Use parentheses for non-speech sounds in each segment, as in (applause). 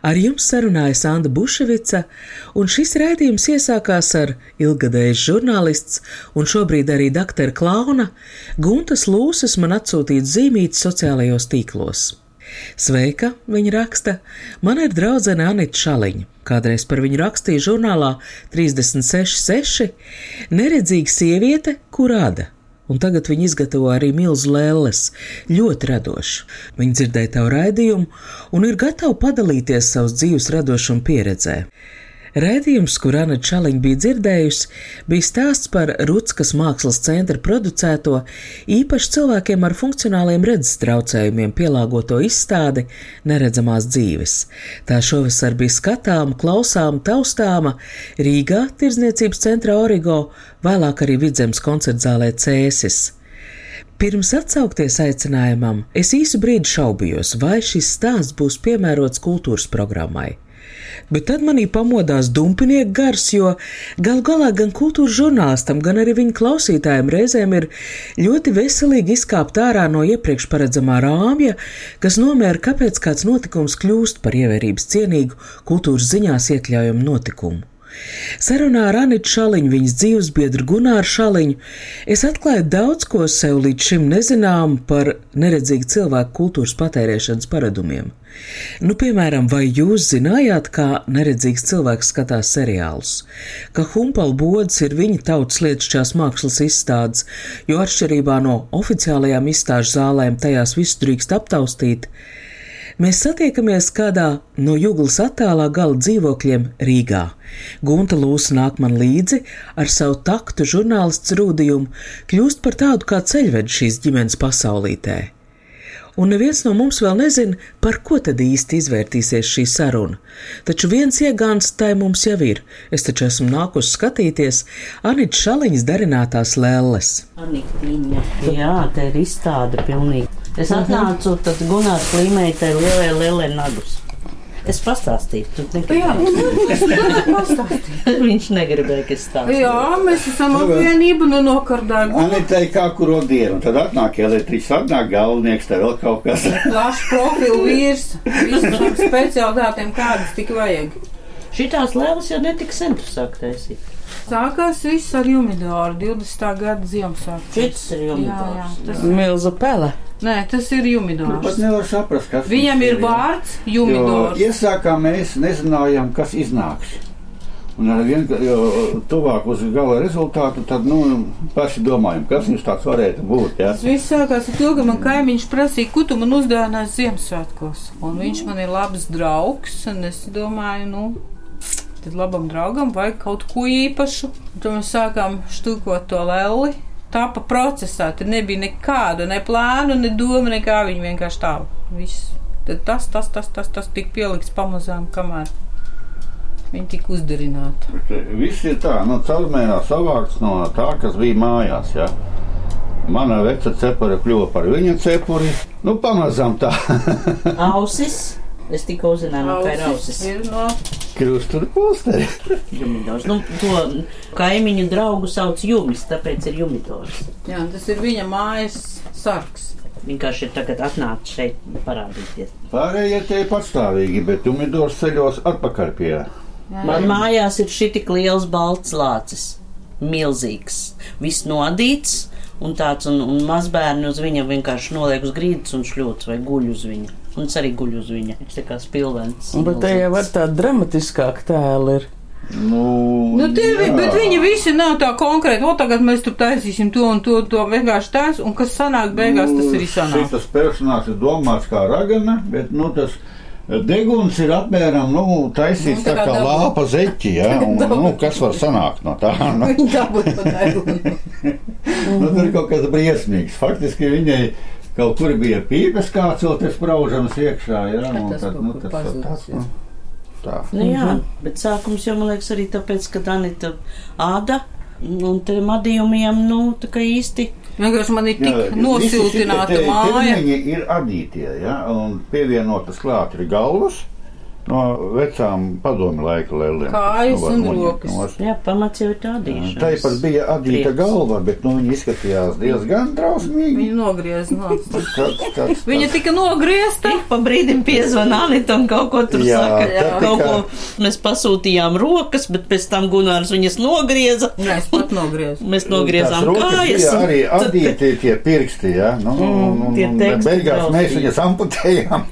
Ar jums sarunājas Anna Buševica, un šis raidījums iesākās ar ilgadējs žurnālists un šobrīd arī doktora Klauna Guntas Lūsas man atsūtīt zīmīti sociālajos tīklos. Sveika, viņa raksta, man ir draudzene Anita Šaliņa. Kādreiz par viņu rakstīja žurnālā 36,6 neredzīga sieviete, kur rada un tagad viņi izgatavo arī milzu lēles, ļoti radoši. Viņi dzirdēja tavu raidījumu un ir gatavi padalīties savas dzīves radošuma pieredzē. Rēdījums, kur Anna Čaliņa bija dzirdējusi, bija stāsts par Rutskas mākslas centra producēto īpaši cilvēkiem ar funkcionāliem redzes traucējumiem pielāgoto izstādi Neredzamās dzīves. Tā šovasar bija skatāma, klausāma, taustāma Rīgā, Tirzniecības centrā Origo, vēlāk arī Vidzemes koncertzālē Cēsis. Pirms atsaukties aicinājumam, es īsu brīdi šaubījos, vai šis stāsts būs piemērots kultūras programmai bet tad manī pamodās dumpinieku gars, jo gal galā gan kultūras žurnālistam, gan arī viņa klausītājiem reizēm ir ļoti veselīgi izkāpt ārā no iepriekš paredzamā rāmja, kas nomēra, kāpēc kāds notikums kļūst par ievērības cienīgu kultūras ziņās iekļaujumu notikumu. Sarunā ar Anitu Šaliņu, viņas dzīvesbiedru Gunāru Šaliņu, es atklāju daudz ko sev līdz šim nezinām par neredzīgu cilvēku kultūras patērēšanas paradumiem. Nu, piemēram, vai jūs zinājāt, kā neredzīgs cilvēks skatās seriālus, ka humpalu bodas ir viņa tautas lietušķās mākslas izstādes, jo atšķirībā no oficiālajām izstāžu zālēm tajās visu drīkst aptaustīt, Mēs satiekamies kādā no jūglas attālā gala dzīvokļiem Rīgā. Gunta Lūsa nāk man līdzi ar savu taktu žurnālists rūdījumu, kļūst par tādu kā ceļvedu šīs ģimenes pasaulītē. Un neviens no mums vēl nezina, par ko tad īsti izvērtīsies šī saruna. Taču viens iegāns tai mums jau ir. Es taču esmu nākusi skatīties Anita Šaliņas darinātās lēles. Anita, jā, tā ir izstāde pilnīgi. Es atnācu, tad Gunārs līmēja tai lielai lielai nagus. Es pastāstīju, tu (laughs) pastāstīji. Viņš negribēja, ka es stāstītu. Jā, mēs esam apvienība, nu nokardājam. Anitai kā kuro dienu, tad atnāk elektriks, atnāk galvenieks, te vēl kaut kas. (laughs) Plašs profilu vīrs, visam speciālitātēm kādas tik vajag. Šitās lēvas jau netika sen tu sāk taisīt. Sākās viss ar Jumidoru 20. gada Ziemassvētku. Šis ir Jā, jā, Jumidors. tas, Milza pele. Nē, tas ir Pat Jumidors. nevar saprast, kas Viņam ir jā. vārds Jo Jumidors. iesākā mēs nezinājām, kas iznāks. Un ar vien tuvāk uz gala rezultātu, tad, nu, paši domājam, kas mums tāds varētu būt. Ja? Tas viss sākās ar to, ka man kaimiņš prasīja, ko tu man uzdāvinās Ziemassvētkos. Un viņš man ir labs draugs, un es domāju, nu, tad labam draugam vajag kaut ko īpašu. Tad mēs sākām štukot to leli. Tā pa procesā, tur nebija nekāda ne plāna, ne doma, nekā viņa vienkārši tā. Viss. Tad tas, tas, tas, tas, tas tika pielikts pamazām, kamēr viņi tika uzdarināti. Bet, eh, Viss ir tā, nu, caurmērā savākts no tā, kas bija mājās. Ja? Mana veca cepura kļuva par viņa cepuri. Nu, pamazām tā. Ausis. Es tikko uzzināju, no kā ir ausis. No Krustu pulsteri. Jumidors. Nu, to kaimiņu draugu sauc Jumis, tāpēc ir Jumidors. Jā, tas ir viņa mājas sargs. Vienkārši ir tagad atnācis šeit parādīties. Pārējie tie ir patstāvīgi, bet Umidors ceļos atpakaļ pie. Man mājās ir šī tik liels balts lācis. Milzīgs. Viss nodīts. Un tāds un, un mazbērni uz viņa vienkārši noliek uz grīdas un šļūts vai guļ uz viņa. Un es arī guļu uz viņa. Viņš tā kā spilvens. Bet te jau var tāda dramatiskāka tēla ir. Nu, Nu, tie, jā. bet viņi visi nav tā konkrēti. O, tagad mēs tur taisīsim to un to, to vienkārši tās, un kas sanāk beigās, tas arī sanāk. Tas personāžs ir domāts kā ragana, bet nu, tas deguns ir apmēram nu, taisīts Nu, tā tā kā kā lāpa zeķi. Ja? Un, (laughs) nu, kas var sanākt no tā? (laughs) Nu, Viņi dabūt pa degunu. nu, tur ir kaut kas briesmīgs. Faktiski viņai kaut kur bija pīpes kāds vēl te spraužams iekšā. Ja? Un Tas tad, nu, tas, pazudis, tas, jā. nu, tā. Nu, jā, bet sākums jau man liekas arī tāpēc, ka Danita āda un tiem adījumiem, nu, tā kā īsti Vienkārši man ir tik Jā, nosiltināta māja. ķermeņi ir adītie, ja? un pievienotas klāt ir galvas no vecām padomu laika lēlēm. Kājas Nu, var un rokas. nost. Jā, pamats jau tādīšana. Tāpat bija adīta galva, bet nu, viņa izskatījās diezgan drausmīgi. Viņa nogriez no. (laughs) Tāds, tāds, Viņa tika nogriezta. Ik pa brīdim piezvanīja Anita un kaut ko tur Jā, saka. tā Kaut ko mēs pasūtījām rokas, bet pēc tam Gunārs viņas nogrieza. Nē, es pat nogriezu. Mēs nogriezām kājas. un arī adīti tie pirksti, ja? nu, un, un, tie un teksti beigās mēs viņas amputējām.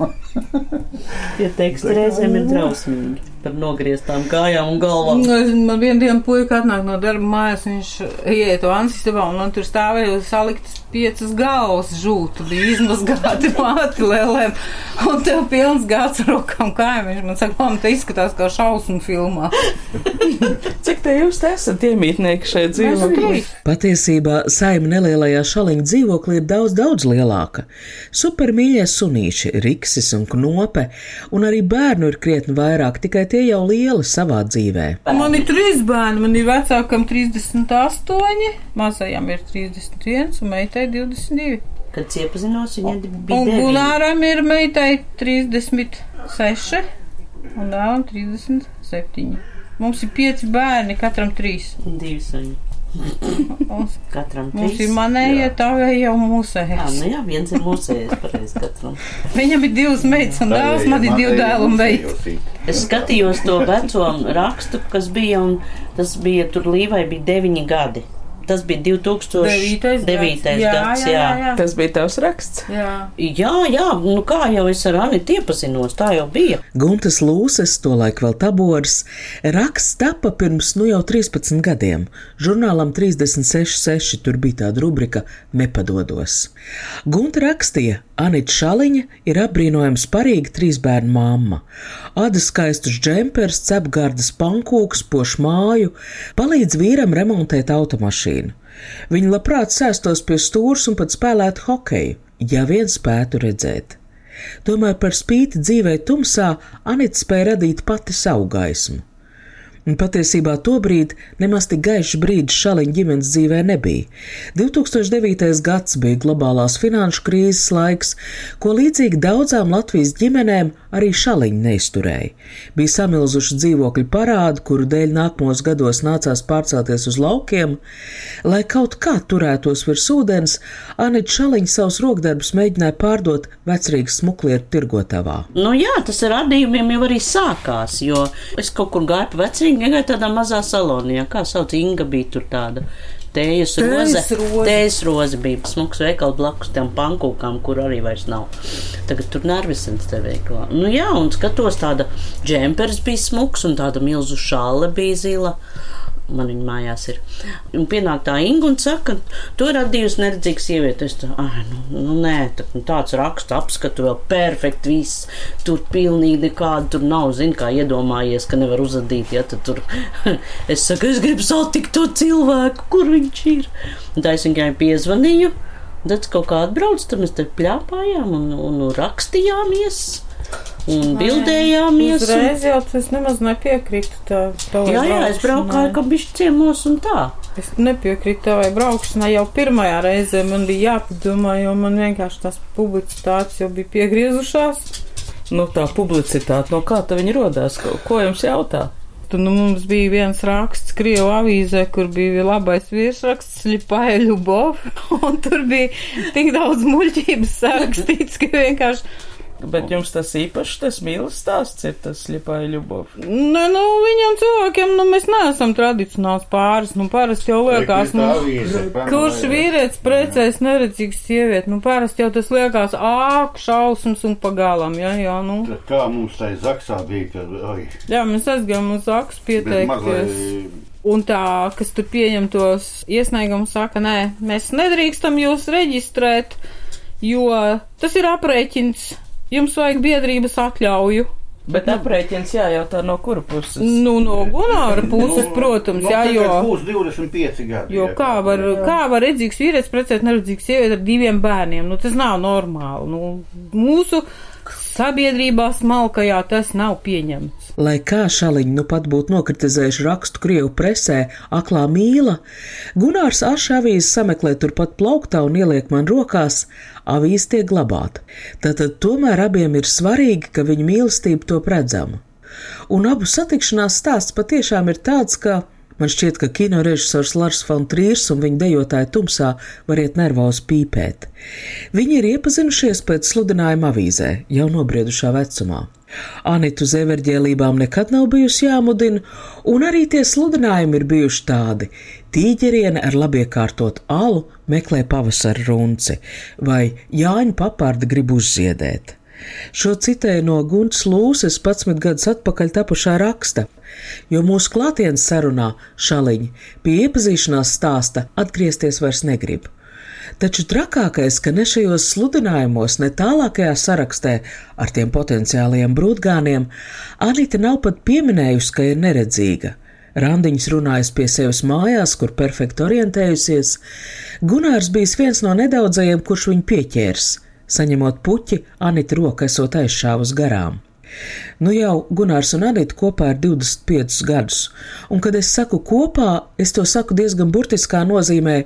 Tie teksti reizēm ir drausmīgi par nogrieztām kājām un galvām. Nu, es- Man vienā dienā puika atnāk no darba mājās, viņš ieiet to ansistabā un man tur stāvēja saliktas piecas galvas žūtu, bija izmazgāti (laughs) māti lēlēm un tev pilns gāds ar rokām kājām. Viņš man saka, man te izskatās kā šausmu filmā. (laughs) Cik te jūs te esat iemītnieki šeit Mēs dzīvo? trīs. Patiesībā saima nelielajā šaliņa dzīvoklī ir daudz, daudz lielāka. Supermīļie sunīši, riksis un knope, un arī bērnu ir krietni vairāk, tikai tie jau lieli savā dzīvē. Man ir trīs bērni, man ir vecākam 38, mazajam ir 31 un meitai 22. Kad iepazinos, viņa bija Un. Gunāram ir meitai 36 un dēlam 37. Mums ir pieci bērni, katram trīs. Divi saņi. Mums, Katram mums trīs. ir manējie, tā vēl jau Jā, mūsējais. nu jā, viens ir mūsējais, pareizi katram. Viņam ir divas meitas un dēls, man ir divi dēli un meita. Es skatījos to veco rakstu, kas bija, un tas bija tur līvai bija deviņi gadi. Tas bija 2009. Devītais gads. gads. Jā, jā, jā. Tas bija tavs raksts. jā. Jā, jā, nu kā jau es ar Anitu iepazinos, tā jau bija. Guntas Lūses, tolaik vēl tabors, raksts tapa pirms nu jau 13 gadiem. Žurnālam 36,6 tur bija tāda rubrika Nepadodos. Gunta rakstīja, Anita Šaliņa ir apbrīnojams parīga trīs bērnu mamma. Ada skaistus džempers, cepgardas pankūks, poš māju, palīdz vīram remontēt automašīnu. Viņa labprāt sēstos pie stūres un pat spēlētu hokeju, ja vien spētu redzēt. Tomēr par spīti dzīvē tumsā Anita spēja radīt pati savu gaismu. Un patiesībā tobrīd nemaz tik gaišs brīdis šāliņa ģimenes dzīvē nebija. 2009. gads bija globālās finanšu krīzes laiks, ko līdzīgi daudzām Latvijas ģimenēm arī šāliņa neizturēja. Bija samilzuši dzīvokļu parādi, kuru dēļ nākamos gados nācās pārcelties uz laukiem. Lai kaut kā turētos virs ūdens, Anita Šaliņa savus rokdarbus mēģināja pārdot vecrīgas smuklietu tirgotavā. Nu jā, tas ar radījumiem jau arī sākās, jo es kaut kur gāju pa vecrīgi, negāju tādā mazā salonijā, kā sauc Inga bija tur tāda. Tējas roze. Tējas roze. Bija smuks veikals blakus tam pankūkam, kur arī vairs nav. Tagad tur nervisens te veikalā. Nu jā, un skatos tāda džempers bija smuks un tāda milzu šāle bija zila. Man viņa mājās ir. Un pienāk tā Inga un saka, to ir radījusi neredzīga sieviete. Es tā, ah, nu, nu nē, tā, nu, tāds raksts apskatu vēl perfekti viss. Tur pilnīgi nekāda tur nav, zin, kā iedomājies, ka nevar uzadīt, ja tad tur. (laughs) es saku, es gribu satikt to cilvēku, kur viņš ir. Un tā es viņai piezvanīju. Tad kaut kā atbrauc, tad mēs te pļāpājām un, un rakstījāmies. Un bildējāmies. Un... Uzreiz jau tas nemaz nepiekrītu tā, tavai Jā, jā, es braukāju, braukšanai. ka bišķi ciemos un tā. Es nepiekrītu tavai braukšanai jau pirmajā reizē. Man bija jāpadomā, jo man vienkārši tās publicitātes jau bija piegriezušās. Nu, tā publicitāte, no kā tā viņi rodās? Ko, ko jums jautā? Tur nu, mums bija viens raksts Krievu avīzē, kur bija labais virsraksts Ļipaja Ļubov, (laughs) un tur bija tik daudz muļķības sarakstīts, ka vienkārši, Bet jums tas īpašs, tas mīlestības stāsts ir tas ļipāja ļubov. nu, nu, viņam cilvēkiem, nu, mēs neesam tradicionāls pāris, nu, parasti jau liekas, nu, kurš vīrietis precēs neredzīgs sievieti, nu, parasti jau tas liekas āk, šausmas un pagalam, jā, jā, nu. Tad Kā mums tai zaksā bija, kad, oi, Jā, mēs aizgājām uz aksu bet pieteikties. mazliet, Un tā, kas tur pieņem tos iesniegumus, saka, nē, mēs nedrīkstam jūs reģistrēt, jo tas ir aprēķins. Jums vajag biedrības atļauju. Bet aprēķins jājautā no kura puses. Nu, no Gunāra puses, protams, nu, jā, jo, Būs 25 gadi. jo kā var, kā var redzīgs vīrietis precēt neredzīgs sievieti ar diviem bērniem? Nu, tas nav normāli. Nu, mūsu sabiedrībā smalkajā tas nav pieņemts. Lai kā šaliņi nu pat būtu nokritizējuši rakstu Krievu presē aklā mīla, Gunārs Aša avīzes sameklē turpat plauktā un ieliek man rokās, avīze tiek glabāta. Tātad tomēr abiem ir svarīgi, ka viņu mīlestība top redzama. Un abu satikšanās stāsts patiešām ir tāds, ka Man šķiet, ka kino režisors Lars Fontrīrs un viņa dejotāja tumsā variet nervos pīpēt. Viņi ir iepazinušies pēc sludinājuma avīzē, jau nobriedušā vecumā. Anitu zeverģēlībām nekad nav bijusi jāmudina, un arī tie sludinājumi ir bijuši tādi. Tīģeriene ar labiekārtot alu meklē pavasara runci, vai Jāņa papārda grib uzziedēt. Šo citēju no Gunts Lūses 11 gadus atpakaļ tapušā raksta jo mūsu klātienes sarunā šaliņi pie iepazīšanās stāsta atgriezties vairs negrib. Taču trakākais, ka ne šajos sludinājumos, ne tālākajā sarakstē ar tiem potenciālajiem brūtgāniem, Anita nav pat pieminējusi, ka ir neredzīga. Randiņš runājas pie sevis mājās, kur perfekti orientējusies. Gunārs bijis viens no nedaudzajiem, kurš viņu pieķērs. Saņemot puķi, Anita roka esot aizšāvus garām. Nu jau Gunārs un Anita kopā ir 25 gadus, un kad es saku kopā, es to saku diezgan burtiskā nozīmē,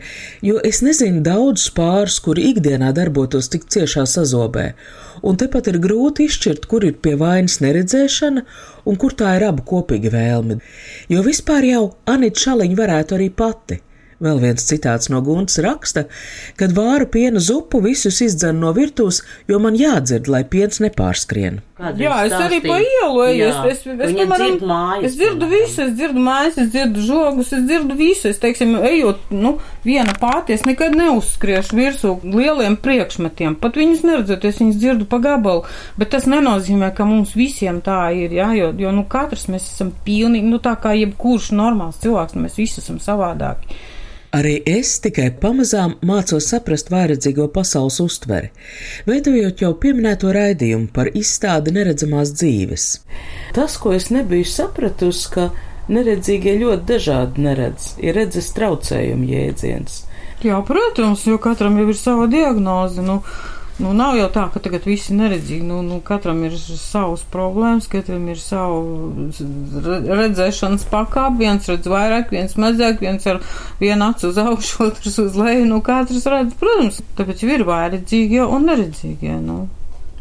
jo es nezinu daudz pāris, kuri ikdienā darbotos tik ciešā sazobē, un tepat ir grūti izšķirt, kur ir pie vainas neredzēšana un kur tā ir abu kopīga vēlme, jo vispār jau Anita Šaliņa varētu arī pati. Vēl viens citāts no Guntas raksta, kad vāru piena zupu visus izdzen no virtuves, jo man jādzird, lai piens nepārskrien. Kādreiz jā, es arī pa ielu eju, es, es, es, piemēram, mājas, es dzirdu visu, es dzirdu mājas, es dzirdu žogus, es dzirdu visu, es, teiksim, ejot, nu, viena pāti, es nekad neuzskriešu virsū lieliem priekšmetiem, pat viņus neredzot, es viņus dzirdu pa gabalu, bet tas nenozīmē, ka mums visiem tā ir, jā, jo, jo, nu, katrs mēs esam pilnīgi, nu, tā kā jebkurš normāls cilvēks, mēs visi esam savādāki. Arī es tikai pamazām mācos saprast vairedzīgo pasaules uztveri, veidojot jau pieminēto raidījumu par izstādi neredzamās dzīves. Tas, ko es nebiju sapratusi, ka neredzīgie ļoti dažādi neredz, ir redzes traucējuma jēdziens. Jā, protams, jo katram jau ir sava diagnoze. Nu, Nu, nav jau tā, ka tagad visi ir neredzīgi. Nu, nu, katram ir savas problēmas, katram ir savu redzēšanas pakāpe. Viens redz vairāk, viens mazāk, viens ar vienu acu uz augšu, (laughs) otrs uz leju. Nu, katrs redz, protams, tāpēc ir vairedzīgie un neredzīgie. Nu.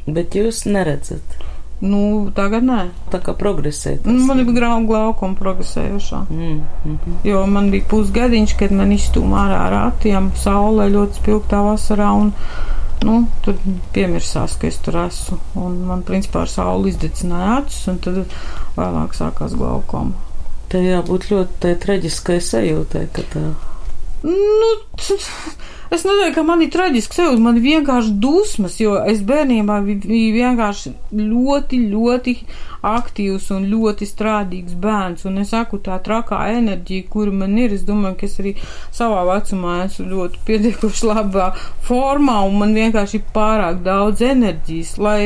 Bet jūs neredzat. Nu, tagad nē. Tā kā progresē. Nu, man ir graudu glaukuma progresējušā. Mm, mm -hmm. Jo man bija pusgadiņš, kad man izstūmā ārā ar ratiem, saulē ļoti spilgtā vasarā. Un, nu, tad piemirsās, ka es tur esmu. Un man, principā, ar sauli izdedzināja acis, un tad vēlāk sākās glaukoma. Te jābūt ļoti traģiskai sajūtai, ka tā. Nu, Es nezinu, ka man ir traģiski sajūta, man ir vienkārši dusmas, jo es bērnībā biju vienkārši ļoti, ļoti aktīvs un ļoti strādīgs bērns. Un es saku, tā trakā enerģija, kura man ir, es domāju, ka es arī savā vecumā esmu ļoti pietiekuši labā formā, un man vienkārši ir pārāk daudz enerģijas, lai,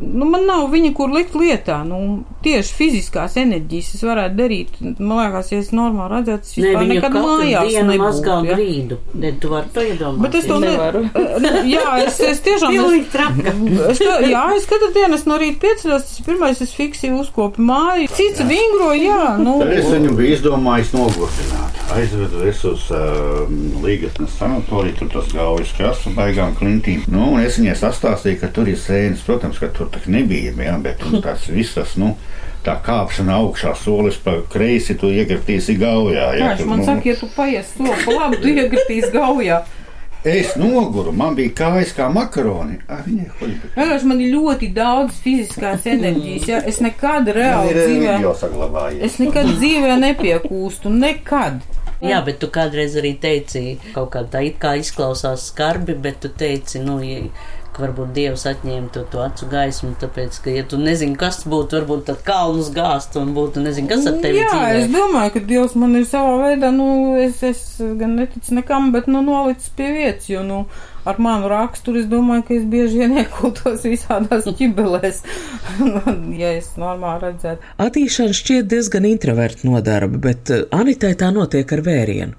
nu, man nav viņa, kur likt lietā. Nu, tieši fiziskās enerģijas es varētu darīt. Man liekas, ja es normāli redzētu, es vispār ne, nekad mājās nebūtu. Ja? Grīdu, ne, tu vari to iedomāties. Bet es to nevaru. (laughs) Ne, jā, es, es tiešām. Es, jā, es katru dienu es no rīta pieceļos, tas ir pirmais, es fiksi uzkopu māju. Cits vingro, jā. Nu. Tad es viņu biju izdomājis nogurdināt. Aizvedu es uz uh, Līgasnes sanatoriju, tur tas gaujas kasu baigām klintīm. Nu, un es viņai sastāstīju, ka tur ir sēnes, protams, ka tur tak nebija, jā, bet tas viss tas, nu, tā kāpšana augšā, solis pa kreisi, tu iekritīsi gaujā. Jā, jā man nu, saka, ja tu paies soli pa labi, tu iekritīsi gaujā. Es noguru, man bija kājas kā makaroni. Vienkārši man ir ļoti daudz fiziskās enerģijas. Ja? Es nekad reāli dzīvē, es nekad dzīvē nepiekūstu, nekad. Jā, bet tu kādreiz arī teici, kaut kā tā it kā izklausās skarbi, bet tu teici, nu, ja ka varbūt Dievs atņēma to, to acu gaismu, tāpēc, ka, ja tu nezini, kas būtu, varbūt tad kalnus gāzt un būtu, nezinu, kas ar tevi Jā, dzīvē. es domāju, ka Dievs man ir savā veidā, nu, es, es gan neticu nekam, bet, nu, nolicis pie vietas, jo, nu, ar manu raksturu es domāju, ka es bieži vien (laughs) iekultos visādās ķibelēs, (laughs) ja es normāli redzētu. Attīšana šķiet diezgan introverta nodarbe, bet eh, Anitai tā notiek ar vērienu.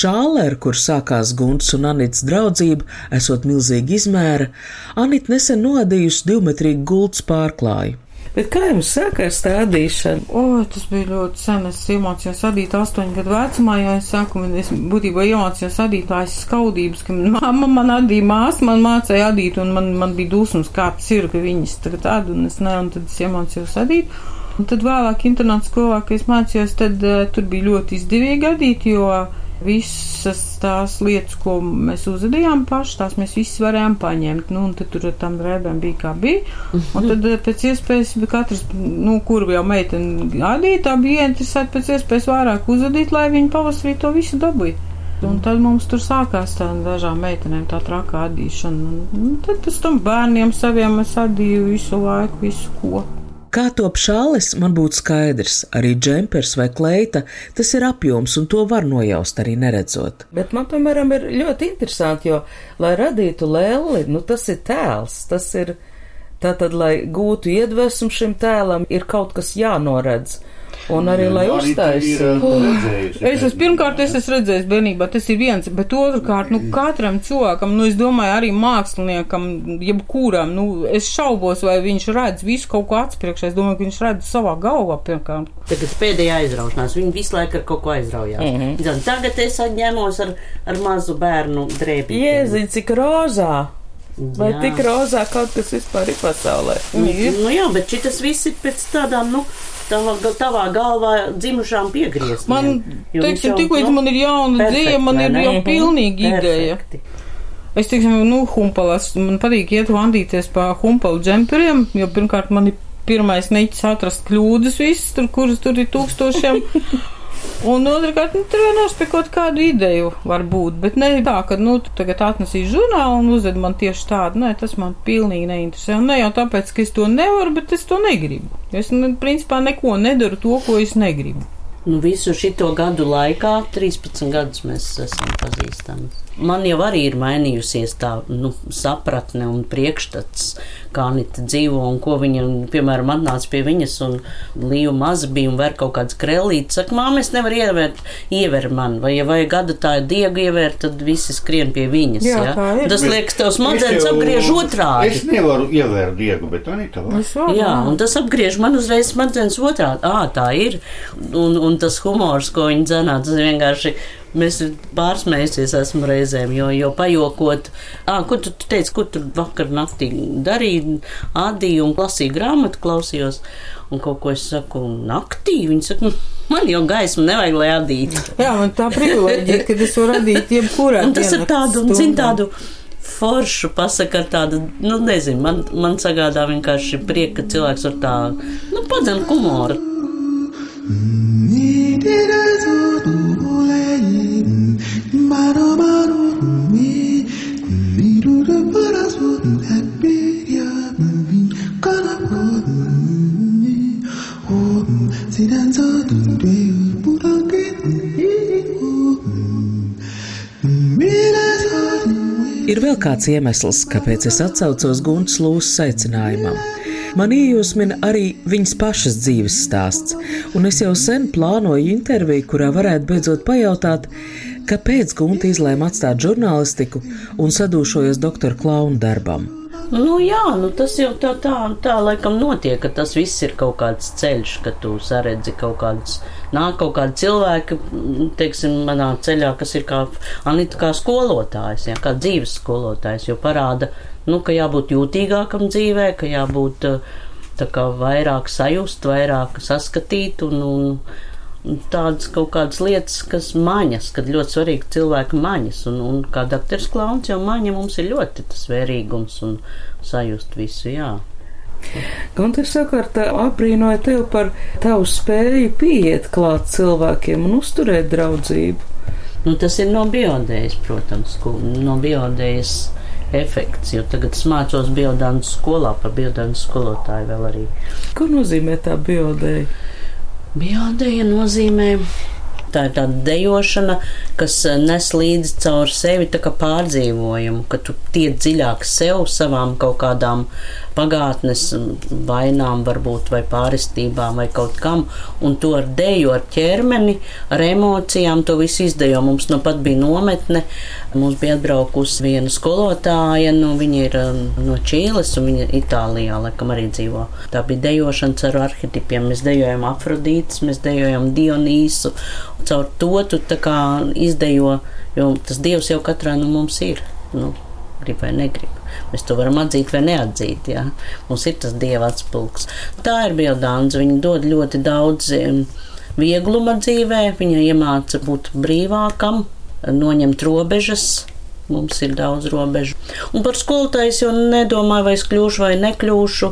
Šāle, ar kur sākās Gunts un Anits draudzība, esot milzīga izmēra, Anita nesen noadījusi divmetrīgu gultas pārklāju. Bet kā jums sākās tā adīšana? O, tas bija ļoti sen. Es iemācījos adīt astoņu gadu vecumā, jo es saku, es būtībā iemācījos adīt aiz skaudības, ka mamma man adīja māsa, man mācīja adīt, un man, man bija dusmas, kā tas ir, ka viņas tagad ad, un es ne, un tad es iemācījos adīt. Un tad vēlāk internāta skolā, kad es mācījos, tad uh, tur bija ļoti izdevīgi adīt, jo visas tās lietas, ko mēs uzvedījām paši, tās mēs visas varējām paņemt. Nu, un tad tur ar tām drēbēm bija kā bija. Un tad eh, pēc iespējas bija katrs, nu, kur jau meitene adīja, tā bija interesēta pēc iespējas vairāk uzvedīt, lai viņi pavasarī to visu dabūja. Un tad mums tur sākās tā dažām meitenēm tā trakā adīšana. Un, un tad pēc tam bērniem saviem es adīju visu laiku, visu ko. Kā top šālis, man būtu skaidrs, arī džempers vai kleita, tas ir apjoms, un to var nojaust arī neredzot. Bet man, piemēram, ir ļoti interesanti, jo, lai radītu lēli, nu tas ir tēls, tas ir tātad, lai gūtu iedvesmu šim tēlam, ir kaut kas jānoredz. Un arī, lai uztaisītu. Es esmu pirmkārt, es esmu redzējis bērnībā, tas ir viens, bet otrkārt, nu, katram cilvēkam, nu, es domāju, arī māksliniekam, jebkuram, nu, es šaubos, vai viņš redz visu kaut ko atspriekšā. Es domāju, ka viņš redz savā galvā pirmkārt. Tagad pēdējā aizraušanās, viņi visu laiku ar kaut ko aizraujās. Mm -hmm. Tagad es atņemos ar, ar mazu bērnu drēbi. Jēziņ, cik rozā! Vai jā. tik rozā kaut kas vispār ir pasaulē? Nu, nu jā, bet šis viss ir pēc tādām, nu, tavā, tavā galvā dzimušām piegriezt. Man, teiksim, tik līdz nu, man ir jauna dzīve, man ir jau pilnīgi ideja. Es teiksim, nu, humpalas, man patīk iet vandīties pa humpalu džemperiem, jo pirmkārt man ir pirmais neķis atrast kļūdas visas, tur, kuras tur ir tūkstošiem. (laughs) Un otrkārt, nu, tur vienkārši pie kaut kādu ideju var būt, bet ne tā, ka, nu, tagad atnesīs žurnālu un uzved man tieši tādu, nē, tas man pilnīgi neinteresē. Un ne jau tāpēc, ka es to nevaru, bet es to negribu. Es, nu, principā, neko nedaru to, ko es negribu. Nu, visu šito gadu laikā, 13 gadus mēs esam pazīstami man jau arī ir mainījusies tā nu, sapratne un priekšstats, kā Anita dzīvo un ko viņa, piemēram, atnāca pie viņas un līju maz bija un vēr kaut kāds krellītis. Saka, māma, es nevaru ievērt, ievērt man, vai ja vajag gada tā diegu ievērt, tad visi skrien pie viņas. Jā, ja? Tas liekas, tev smadzenes apgriež otrādi. Es nevaru ievērt diegu, bet Anita var. Jā, un tas apgriež man uzreiz smadzenes otrādi. Ā, tā ir. Un, un tas humors, ko viņi dzenā, tas vienkārši Mēs pārsmējusies esmu reizēm, jo, jo pajokot, ah, ko tu, tu teici, ko tu vakar naktī darīji, ādīju un lasīju grāmatu, klausījos, un kaut ko es saku naktī, viņi saka, man jau gaismu nevajag, lai adītu. Jā, man tā privileģija, ka es varu adīt jebkurā. Un tas ir tādu, un zin tādu foršu pasaka ar tādu, nu, nezinu, man, man sagādā vienkārši prieka, ka cilvēks var tā, nu, padzem humoru. Ir vēl kāds iemesls, kāpēc es atcaucos Guntas Lūsas aicinājumam. Man iejūsmina arī viņas pašas dzīves stāsts, un es jau sen plānoju interviju, kurā varētu beidzot pajautāt, kāpēc Gunta izlēma atstāt žurnālistiku un sadūšojas doktora klauna darbam. Nu, jā, nu, tas jau tā, tā, tā laikam notiek, ka tas viss ir kaut kāds ceļš, ka tu saredzi kaut kādus, nāk kaut kādi cilvēki, teiksim, manā ceļā, kas ir kā Anita kā skolotājs, jā, kā dzīves skolotājs, jo parāda, nu, ka jābūt jūtīgākam dzīvē, ka jābūt tā kā vairāk sajust, vairāk saskatīt un, un tādas kaut kādas lietas, kas maņas, kad ļoti svarīgi cilvēki maņas, un, un kā dakteris Klauns jau maņa mums ir ļoti tas vērīgums un sajust visu, jā. Gunter sakot, aprīnoja tevi par tavu spēju pieiet klāt cilvēkiem un uzturēt draudzību. Nu, tas ir no biodējas, protams, no biodējas efekts, jo tagad es mācos biodānu skolā par biodānu skolotāju vēl arī. Ko nozīmē tā biodēja? Biodēja nozīmē. Tā ir tāda dejošana, kas eh, nes līdzi caur sevi pārdzīvojumu, ka tu tiek dziļāk sev, savām kaut kādām pagātnes vainām, varbūt vai pāristībām vai kaut kam, un to ar deju, ar ķermeni, ar emocijām to visu izdejo. Mums nu pat bija nometne, mums bija atbraukusi viena skolotāja, nu viņa ir um, no Čīles un viņa Itālijā, laikam arī dzīvo. Tā bija dejošana caur arhetipiem. Mēs dejojam Afrodītas, mēs dejojam Dionīsu. Caur to tu tā kā izdejo, jo tas dievs jau katrā no mums ir. Nu, grib vai negrib. Mēs to varam atzīt vai neatzīt. Jā. Mums ir tas dieva atspulgs. Tā ir Bildāns. Viņa dod ļoti daudz viegluma dzīvē, viņa iemāca būt brīvākam, noņemt robežas. Mums ir daudz robežu. Un par skolotāju es jau nedomāju, vai es kļūšu vai nekļūšu.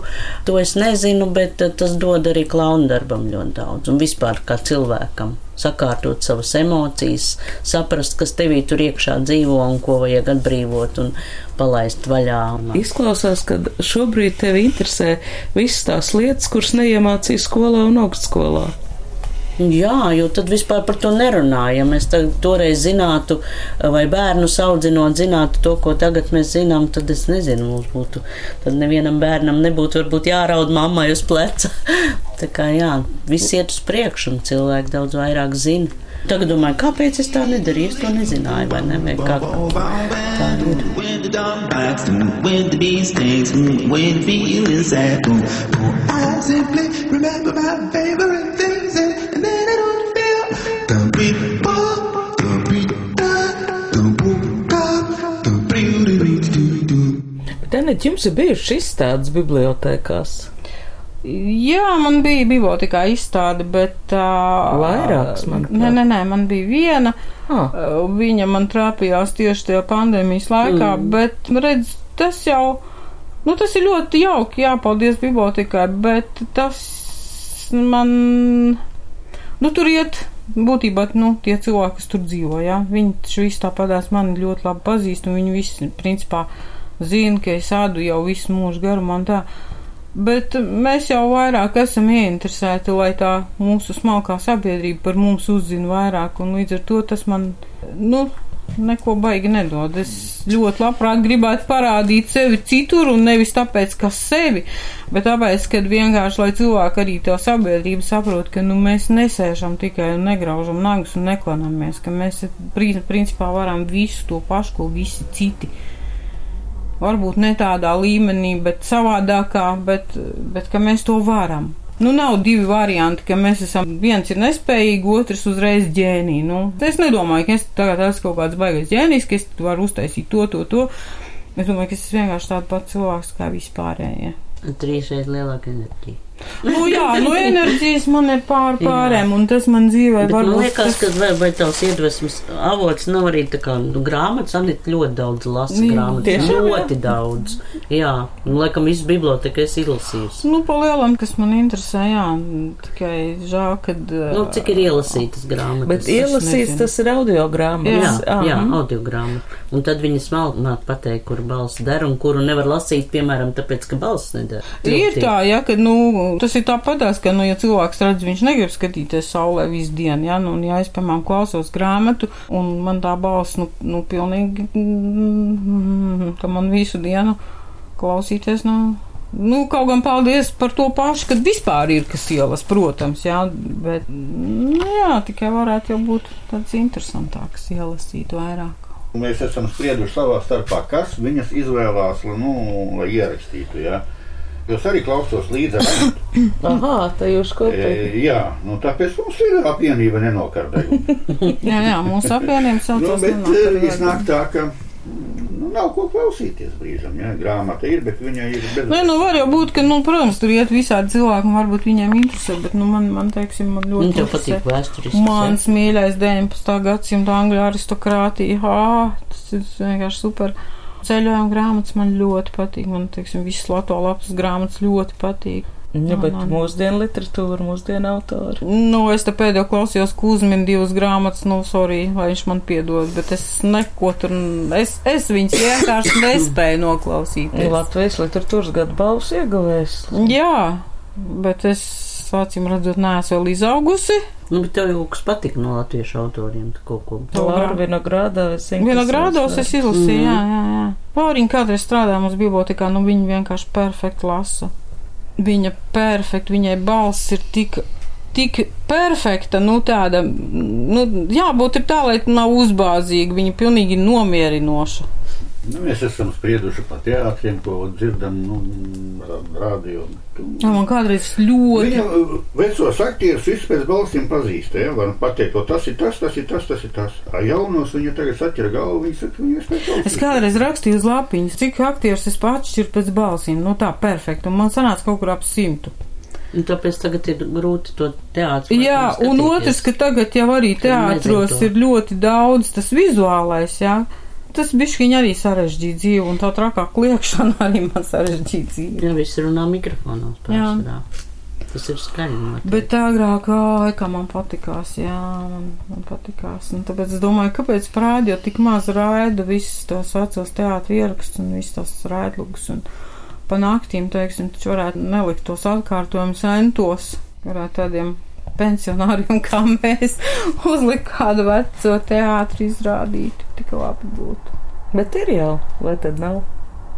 To es nezinu, bet tas dod arī klauna darbam ļoti daudz. Un vispār kā cilvēkam sakārtot savas emocijas, saprast, kas tevī tur iekšā dzīvo un ko vajag atbrīvot un palaist vaļā. Izklausās, ka šobrīd tevi interesē visas tās lietas, kuras neiemācīja skolā un augstskolā. Jā, jo tad vispār par to nerunāja. Ja mēs toreiz zinātu, vai bērnu audzinot, zinātu to, ko tagad mēs zinām, tad es nezinu, mums būtu. Tad nevienam bērnam nebūtu varbūt jāraud mammai uz pleca. (laughs) Tā kā jā, viss iet uz priekšu, un cilvēki daudz vairāk zina. Tagad domāju, kāpēc es tā nedarīju? Es to nezināju, vai ne? Vai kā tā ir. I simply remember my favorite Anit, jums ir bijušas izstādes bibliotekās? Jā, man bija bibliotekā izstāde, bet. Uh, Vairākas man. Nē, nē, nē, man bija viena. Ah. Viņa man trāpījās tieši tajā pandēmijas laikā, mm. bet, redz, tas jau. Nu, tas ir ļoti jauki, jāpaldies bibliotekai, bet tas man. Nu, tur iet būtībā nu, tie cilvēki, kas tur dzīvo. Ja? Viņi taču visi tāpatās mani ļoti labi pazīst, un viņi visi, principā, zina, ka es ādu jau visu mūžu garumā un tā. Bet mēs jau vairāk esam ieinteresēti, lai tā mūsu smalkā sabiedrība par mums uzzina vairāk, un līdz ar to tas man, nu, neko baigi nedod. Es ļoti labprāt gribētu parādīt sevi citur, un nevis tāpēc, ka sevi, bet tāpēc, ka vienkārši, lai cilvēki arī tā sabiedrība saprot, ka nu, mēs nesēžam tikai un negraužam nagus un neklanamies, ka mēs principā varam visu to pašu, ko visi citi varbūt ne tādā līmenī, bet savādākā, bet, bet ka mēs to varam. Nu, nav divi varianti, ka mēs esam viens ir nespējīgi, otrs uzreiz ģēnī. Nu, es nedomāju, ka es tagad esmu kaut kāds baigais ģēnijs, ka es varu uztaisīt to, to, to. Es domāju, ka es esmu vienkārši tāds pats cilvēks kā vispārējie. Trīsreiz lielāka enerģija. Nu, jā, nu, enerģijas man ir pār pārēm, un tas man dzīvē var būt. Man liekas, tas... ka vai, vai tavs iedvesmas avots nav arī tā kā, nu, grāmatas, Anita ļoti daudz lasa grāmatas. tiešām, Ļoti daudz. Jā, un laikam visu biblioteka es izlasījusi. Nu, pa lielam, kas man interesē, jā, tikai žēl, kad. Nu, cik ir ielasītas grāmatas? Bet ielasīts nezinu. tas ir audio grāmatas. Jā, jā audio grāmata. Un tad viņi smalki māk pateikt, kur balss der un kuru nevar lasīt, piemēram, tāpēc, ka balss neder. Ir tā, ja, ka, nu, tas ir tāpatās, ka, nu, ja cilvēks redz, viņš negrib skatīties saulē visu dienu, ja, nu, un ja es, piemēram, klausos grāmatu, un man tā balss, nu, nu pilnīgi, mm, ka man visu dienu klausīties, nu, Nu, kaut gan paldies par to pašu, kad vispār ir kas ielas, protams, jā, bet, nu, jā, tikai varētu jau būt tāds interesantāks ielasīt vairāk. Mēs esam sprieduši savā starpā, kas viņas izvēlās, nu, lai ierakstītu. Ja? Jo es arī klausos līdzi. (coughs) Aha, tā jūs kopīgi. E, jā, nu, tāpēc mums ir apvienība nenokardējuma. (laughs) jā, jā, mūsu apvienība saucas nu, bet iznāk tā, ka nu, nav ko klausīties brīžam. Ja? Grāmata ir, bet viņa ir bez. Nē, nu var jau būt, ka, nu, protams, tur iet visādi cilvēki, un varbūt viņiem interesē, bet, nu, man, man teiksim, man ļoti Nu, tev patīk vēsturiski. Mans mīļais 19. gadsimta angļu aristokrātija, ah, tas ir vienkārši super. Ceļojuma grāmatas man ļoti patīk, man, teiksim, visas Latvijas lapas grāmatas ļoti patīk. Ja, bet man- mūsdienu literatūra, mūsdienu autori. Nu, es te pēdējo klausījos Kuzmina divas grāmatas, nu, sorry, lai viņš man piedod, bet es neko tur, es, es viņas vienkārši (coughs) nespēju noklausīties. Latvijas literatūras gada balvas ieguvējs. Jā, bet es, acīm redzot, neesmu vēl izaugusi Nu, bet tev jau kas patika no latviešu autoriem, tu kaut ko. Laura Vinogrādā. es zinu, Vienā viņas es izlasīju, jā, jā, jā. Lauriņa kādreiz strādāja mums bibliotekā, nu viņa vienkārši perfekti lasa. Viņa perfekti, viņai balss ir tik, tik perfekta, nu tāda, nu jābūt ir tā, lai nav uzbāzīga, viņa pilnīgi nomierinoša. Nu, mēs esam sprieduši par teātriem, ko dzirdam, nu, rādio. Man kādreiz ļoti. Viņa uh, vecos aktierus visus pēc balsīm pazīst. Ja? Var pateikt, tas ir tas, tas ir tas, tas ir tas. A jaunos viņa tagad saķera galvu, viņa saka, viņa spēc balsīm. Es kādreiz rakstīju uz lapiņas, cik aktierus es atšķiru pēc balsīm. Nu tā, perfekti. Un man sanāca kaut kur ap simtu. Un tāpēc tagad ir grūti to teātru. Jā, un otrs, ka tagad jau arī teātros ir ļoti daudz tas vizuālais, jā. Tas bišķiņ arī sarežģīja dzīvi, un tā trakā kliekšana (laughs) arī man sarežģīja dzīvi. Jā, viss runā mikrofonos pārsvarā. Tas ir skaļi. noteikti. Bet agrāk, ai, kā man patikās, jā, man, man patikās. Un tāpēc es domāju, kāpēc prādio tik maz raida visus tos vecos teātri ierakstus un visus tos raidlugus. Un pa naktīm, teiksim, taču varētu nelikt tos atkārtojumus entos, varētu tādiem pensionāriem kā mēs (laughs) uzlikt kādu veco teātri izrādīt. Tik labi būtu. Bet ir jau, vai tad nav?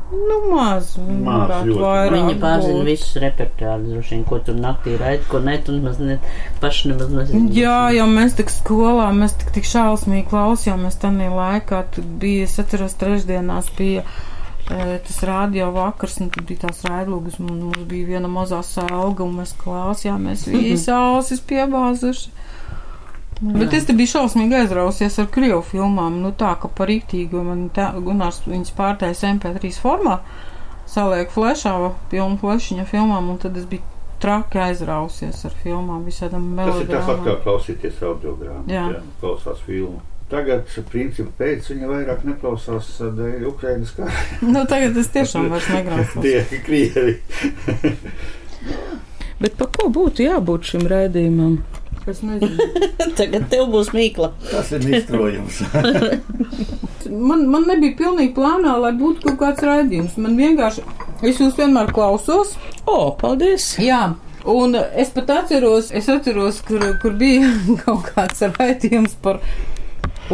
Nu, maz, Maz, ļoti. vairāk. Viņa pārzina visus repertuārus, droši vien, ko tur naktī raida, ko ne, un maz ne, paši nemaz nezinu. Jā, jau mēs tik skolā, mēs tik, tik šausmīgi klausījāmies tajā laikā. Tur bija, es atceros, trešdienās bija e, tas rādio vakars, un tur bija tās raidlūgas, un mums bija viena mazā selga, un mēs klausījāmies visi ausis piebāzuši. Bet es te biju šausmīgi aizrausies ar krievu filmām, nu tā, ka par rīktīgu man tā, Gunārs viņas pārtais MP3 formā, saliek flešā, pilnu flešiņa filmām, un tad es biju traki aizrausies ar filmām, visādam Tas ir kā melodramām. klausīties audiogrammu. Jā. Jā, klausās filmu. Tagad, principā, pēc viņa vairāk neklausās uh, dēļ Ukrainas kara. (laughs) Nu, tagad es tiešām vairs (laughs) negrāsu. Tie krievi. (laughs) Bet pa ko būtu jābūt šim raidījumam? Es nezinu. Tagad tev būs mīkla. Tas ir izstrojums. Man, man nebija pilnīgi plānā, lai būtu kaut kāds raidījums. Man vienkārši, es jūs vienmēr klausos. O, paldies! Jā. Un es pat atceros, es atceros, kur, kur bija kaut kāds raidījums par,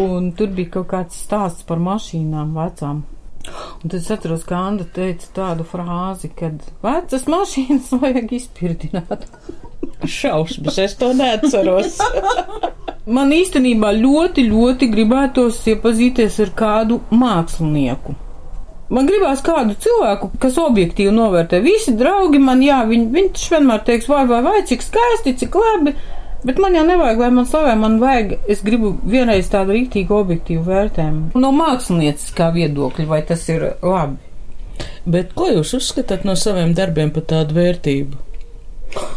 un tur bija kaut kāds stāsts par mašīnām vecām. Un tad es atceros, ka Anna teica tādu frāzi, kad vecas mašīnas vajag izpirdināt. (laughs) Šausmas, es to neatceros. (laughs) Man īstenībā ļoti, ļoti gribētos iepazīties ar kādu mākslinieku. Man gribās kādu cilvēku, kas objektīvi novērtē. Visi draugi man, jā, viņi, viņš vienmēr teiks, vai, vai, vai, cik skaisti, cik labi. Bet man jau nevajag, lai man slavē, man vajag, es gribu vienreiz tādu rīktīgu objektīvu vērtējumu. No mākslinieckā viedokļa, vai tas ir labi. Bet ko jūs uzskatāt no saviem darbiem par tādu vērtību?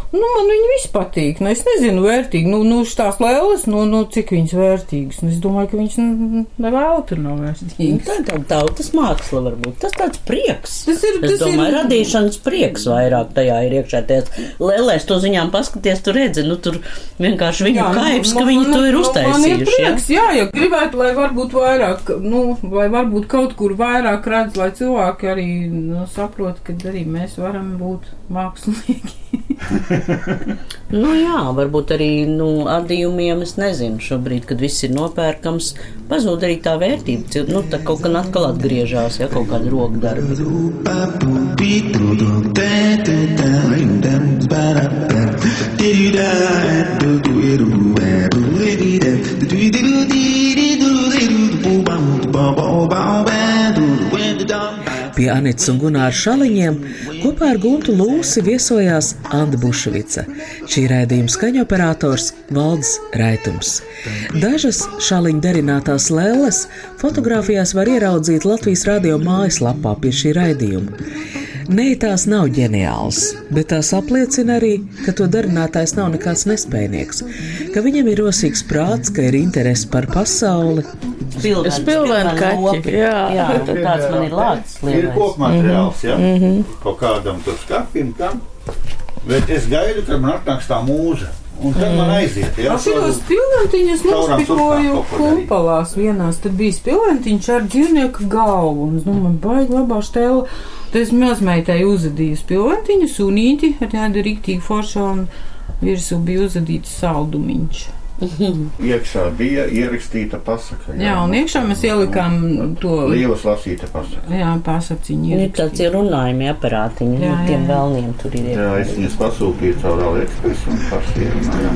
Nu, man viņi visi patīk. Nu, es nezinu, vērtīgi. Nu, nu tās lēlas, nu, nu, cik viņas vērtīgas. Nu, es domāju, ka viņas nu, nevēlti nav vērtīgas. Tā ir tāda tautas māksla, varbūt. Tas tāds prieks. Tas ir, Es tas domāju, ir radīšanas prieks vairāk tajā ir iekšā. Tajās lēlēs to ziņām paskaties, tu redzi, nu tur vienkārši viņu Jā, nu, kaivs, nu, ka viņi nu, to ir nu, Man ir uztaisījuši. prieks, jā, ja gribētu, lai varbūt vairāk, nu, vai varbūt kaut kur vairāk redz, lai cilvēki arī nu, saprot, ka arī mēs varam būt mākslinieki. (laughs) Nu jā, varbūt arī nu, adījumiem, es nezinu, šobrīd, kad viss ir nopērkams, pazūd arī tā vērtība. Nu, tā kaut kā atkal atgriežas, ja kaut kāda roka darba. Pie Anits un Gunāra šaliņiem kopā ar Guntu Lūsi viesojās Anna Bušvica. Šī raidījuma skaņoperators Valds Raitums. Dažas šaliņa derinātās lēles fotografijās var ieraudzīt Latvijas radio mājaslapā pie šī raidījuma. Nē, tās nav ģeniāls, bet tās apliecina arī, ka to darinātājs nav nekāds nespējnieks, ka viņam ir rosīgs prāts, ka ir interese par pasauli, Spilveni, Spilveni kaķi, lopi. jā. jā tāds man ir lācis. Ir kokmateriāls, ja? Kaut kādam tur skapim tam. Bet es gaidu, kad man atnāks tā mūža. Un tad man aiziet, ja? Šitos pilventiņus nospikoju kumpalās vienās. Tad bija pilventiņš ar dzīvnieku galvu. Un es domāju, baigi labā štēla. Tad es mazmeitai uzadīju pilventiņu, sunīti ar tādu rīktīgu foršu. Un virsū bija uzadīts saldumiņš. Iekšā bija ierakstīta pasaka. Jā, un iekšā mēs ielikām to Lievas lasīta pasaka. jā, pasaciņu. Ir tāds ir runājumi aparātiņi, Jā, jā, jā, tiem jā. vēlniem tur ir. Jā, es viņas pasūtīju caur AliExpress un pasierunājām.